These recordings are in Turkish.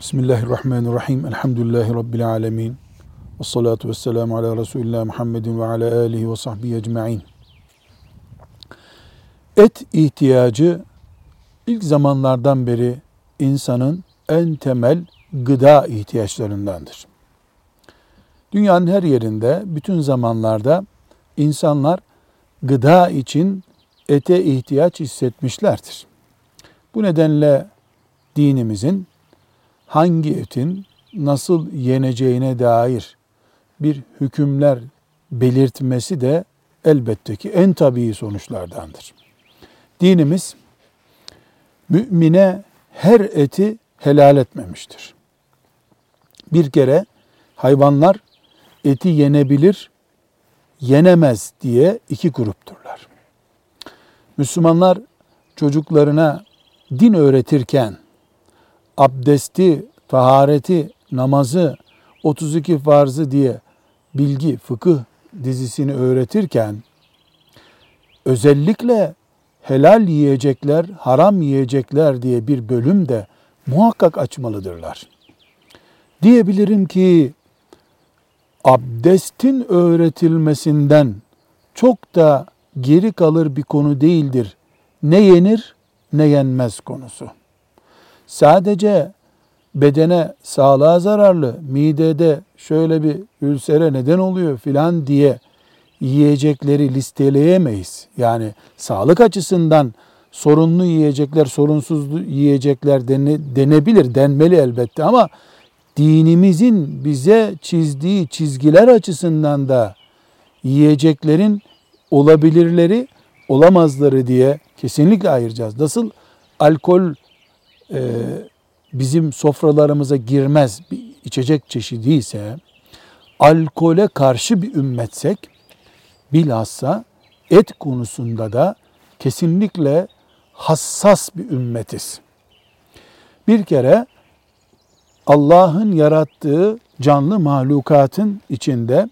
Bismillahirrahmanirrahim. Elhamdülillahi Rabbil alemin. Ve salatu ve selamu ala Resulullah Muhammedin ve ala alihi ve sahbihi ecma'in. Et ihtiyacı ilk zamanlardan beri insanın en temel gıda ihtiyaçlarındandır. Dünyanın her yerinde, bütün zamanlarda insanlar gıda için ete ihtiyaç hissetmişlerdir. Bu nedenle dinimizin hangi etin nasıl yeneceğine dair bir hükümler belirtmesi de elbette ki en tabii sonuçlardandır. Dinimiz mümine her eti helal etmemiştir. Bir kere hayvanlar eti yenebilir, yenemez diye iki grupturlar. Müslümanlar çocuklarına din öğretirken abdesti, tahareti, namazı, 32 farzı diye bilgi, fıkıh dizisini öğretirken özellikle helal yiyecekler, haram yiyecekler diye bir bölüm de muhakkak açmalıdırlar. Diyebilirim ki abdestin öğretilmesinden çok da geri kalır bir konu değildir. Ne yenir ne yenmez konusu. Sadece bedene sağlığa zararlı, midede şöyle bir ülsere neden oluyor filan diye yiyecekleri listeleyemeyiz. Yani sağlık açısından sorunlu yiyecekler, sorunsuz yiyecekler denebilir, denmeli elbette ama dinimizin bize çizdiği çizgiler açısından da yiyeceklerin olabilirleri, olamazları diye kesinlikle ayıracağız. Nasıl alkol bizim sofralarımıza girmez bir içecek çeşidi ise, alkole karşı bir ümmetsek, bilhassa et konusunda da kesinlikle hassas bir ümmetiz. Bir kere Allah'ın yarattığı canlı mahlukatın içinde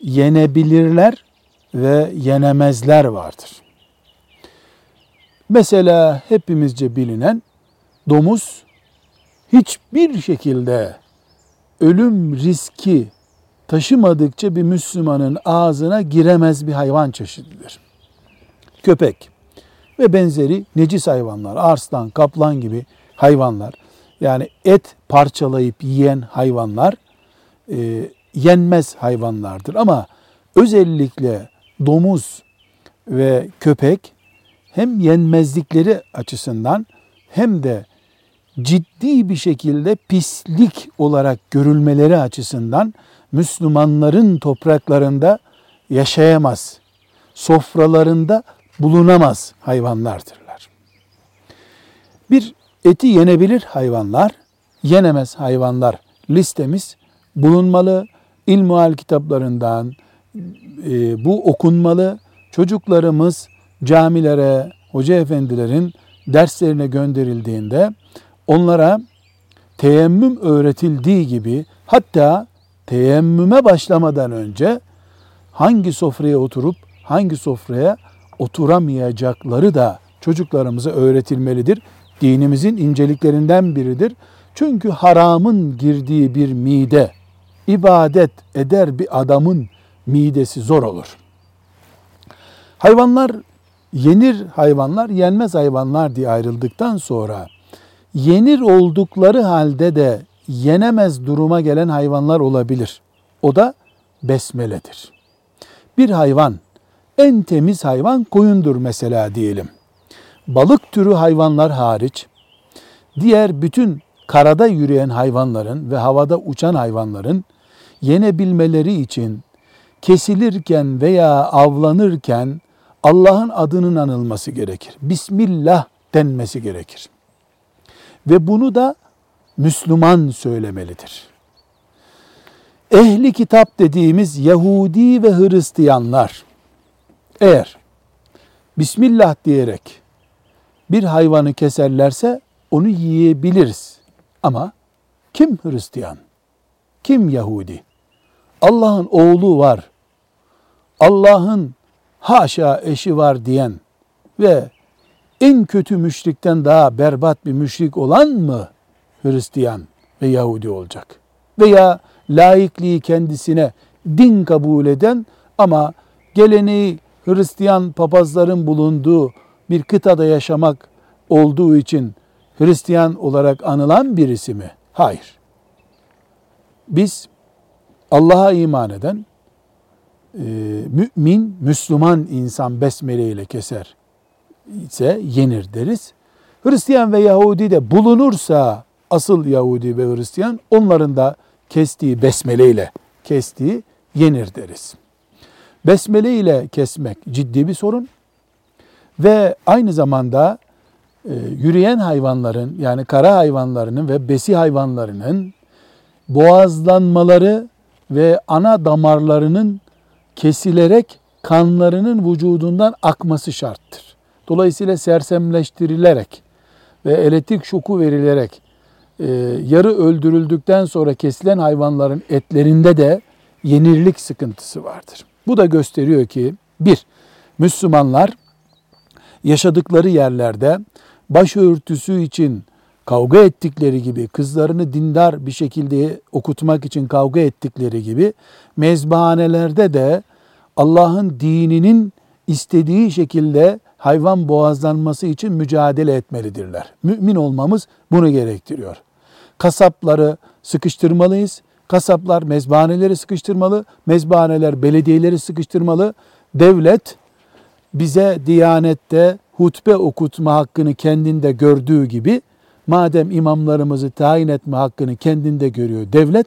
yenebilirler ve yenemezler vardır. Mesela hepimizce bilinen domuz hiçbir şekilde ölüm riski taşımadıkça bir Müslümanın ağzına giremez bir hayvan çeşididir. Köpek ve benzeri necis hayvanlar, arslan, kaplan gibi hayvanlar, yani et parçalayıp yiyen hayvanlar e, yenmez hayvanlardır. Ama özellikle domuz ve köpek hem yenmezlikleri açısından hem de ciddi bir şekilde pislik olarak görülmeleri açısından Müslümanların topraklarında yaşayamaz, sofralarında bulunamaz hayvanlardırlar. Bir eti yenebilir hayvanlar, yenemez hayvanlar listemiz bulunmalı. İlmuhal kitaplarından e, bu okunmalı. Çocuklarımız camilere, hoca efendilerin derslerine gönderildiğinde onlara teyemmüm öğretildiği gibi hatta teyemmüme başlamadan önce hangi sofraya oturup hangi sofraya oturamayacakları da çocuklarımıza öğretilmelidir. Dinimizin inceliklerinden biridir. Çünkü haramın girdiği bir mide ibadet eder bir adamın midesi zor olur. Hayvanlar yenir hayvanlar, yenmez hayvanlar diye ayrıldıktan sonra yenir oldukları halde de yenemez duruma gelen hayvanlar olabilir. O da besmeledir. Bir hayvan, en temiz hayvan koyundur mesela diyelim. Balık türü hayvanlar hariç, diğer bütün karada yürüyen hayvanların ve havada uçan hayvanların yenebilmeleri için kesilirken veya avlanırken Allah'ın adının anılması gerekir. Bismillah denmesi gerekir. Ve bunu da Müslüman söylemelidir. Ehli kitap dediğimiz Yahudi ve Hristiyanlar eğer Bismillah diyerek bir hayvanı keserlerse onu yiyebiliriz. Ama kim Hristiyan? Kim Yahudi? Allah'ın oğlu var. Allah'ın haşa eşi var diyen ve en kötü müşrikten daha berbat bir müşrik olan mı Hristiyan? ve Yahudi olacak. Veya laikliği kendisine din kabul eden ama geleneği Hristiyan papazların bulunduğu bir kıtada yaşamak olduğu için Hristiyan olarak anılan birisi mi? Hayır. Biz Allah'a iman eden mümin, Müslüman insan besmele ile keser ise yenir deriz. Hristiyan ve Yahudi de bulunursa asıl Yahudi ve Hristiyan onların da kestiği besmele ile kestiği yenir deriz. Besmele ile kesmek ciddi bir sorun ve aynı zamanda e, yürüyen hayvanların yani kara hayvanlarının ve besi hayvanlarının boğazlanmaları ve ana damarlarının kesilerek kanlarının vücudundan akması şarttır. Dolayısıyla sersemleştirilerek ve elektrik şoku verilerek e, yarı öldürüldükten sonra kesilen hayvanların etlerinde de yenirlik sıkıntısı vardır. Bu da gösteriyor ki bir, Müslümanlar yaşadıkları yerlerde başörtüsü için kavga ettikleri gibi, kızlarını dindar bir şekilde okutmak için kavga ettikleri gibi, mezbahanelerde de Allah'ın dininin istediği şekilde hayvan boğazlanması için mücadele etmelidirler. Mümin olmamız bunu gerektiriyor. Kasapları sıkıştırmalıyız. Kasaplar mezbahaneleri sıkıştırmalı. Mezbahaneler belediyeleri sıkıştırmalı. Devlet bize Diyanet'te hutbe okutma hakkını kendinde gördüğü gibi madem imamlarımızı tayin etme hakkını kendinde görüyor devlet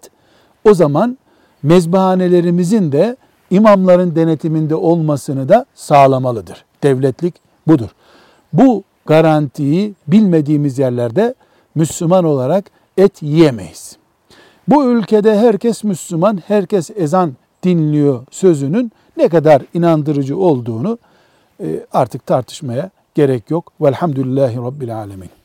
o zaman mezbahanelerimizin de imamların denetiminde olmasını da sağlamalıdır. Devletlik budur. Bu garantiyi bilmediğimiz yerlerde Müslüman olarak et yiyemeyiz. Bu ülkede herkes Müslüman, herkes ezan dinliyor sözünün ne kadar inandırıcı olduğunu e, artık tartışmaya gerek yok. Velhamdülillahi Rabbil Alemin.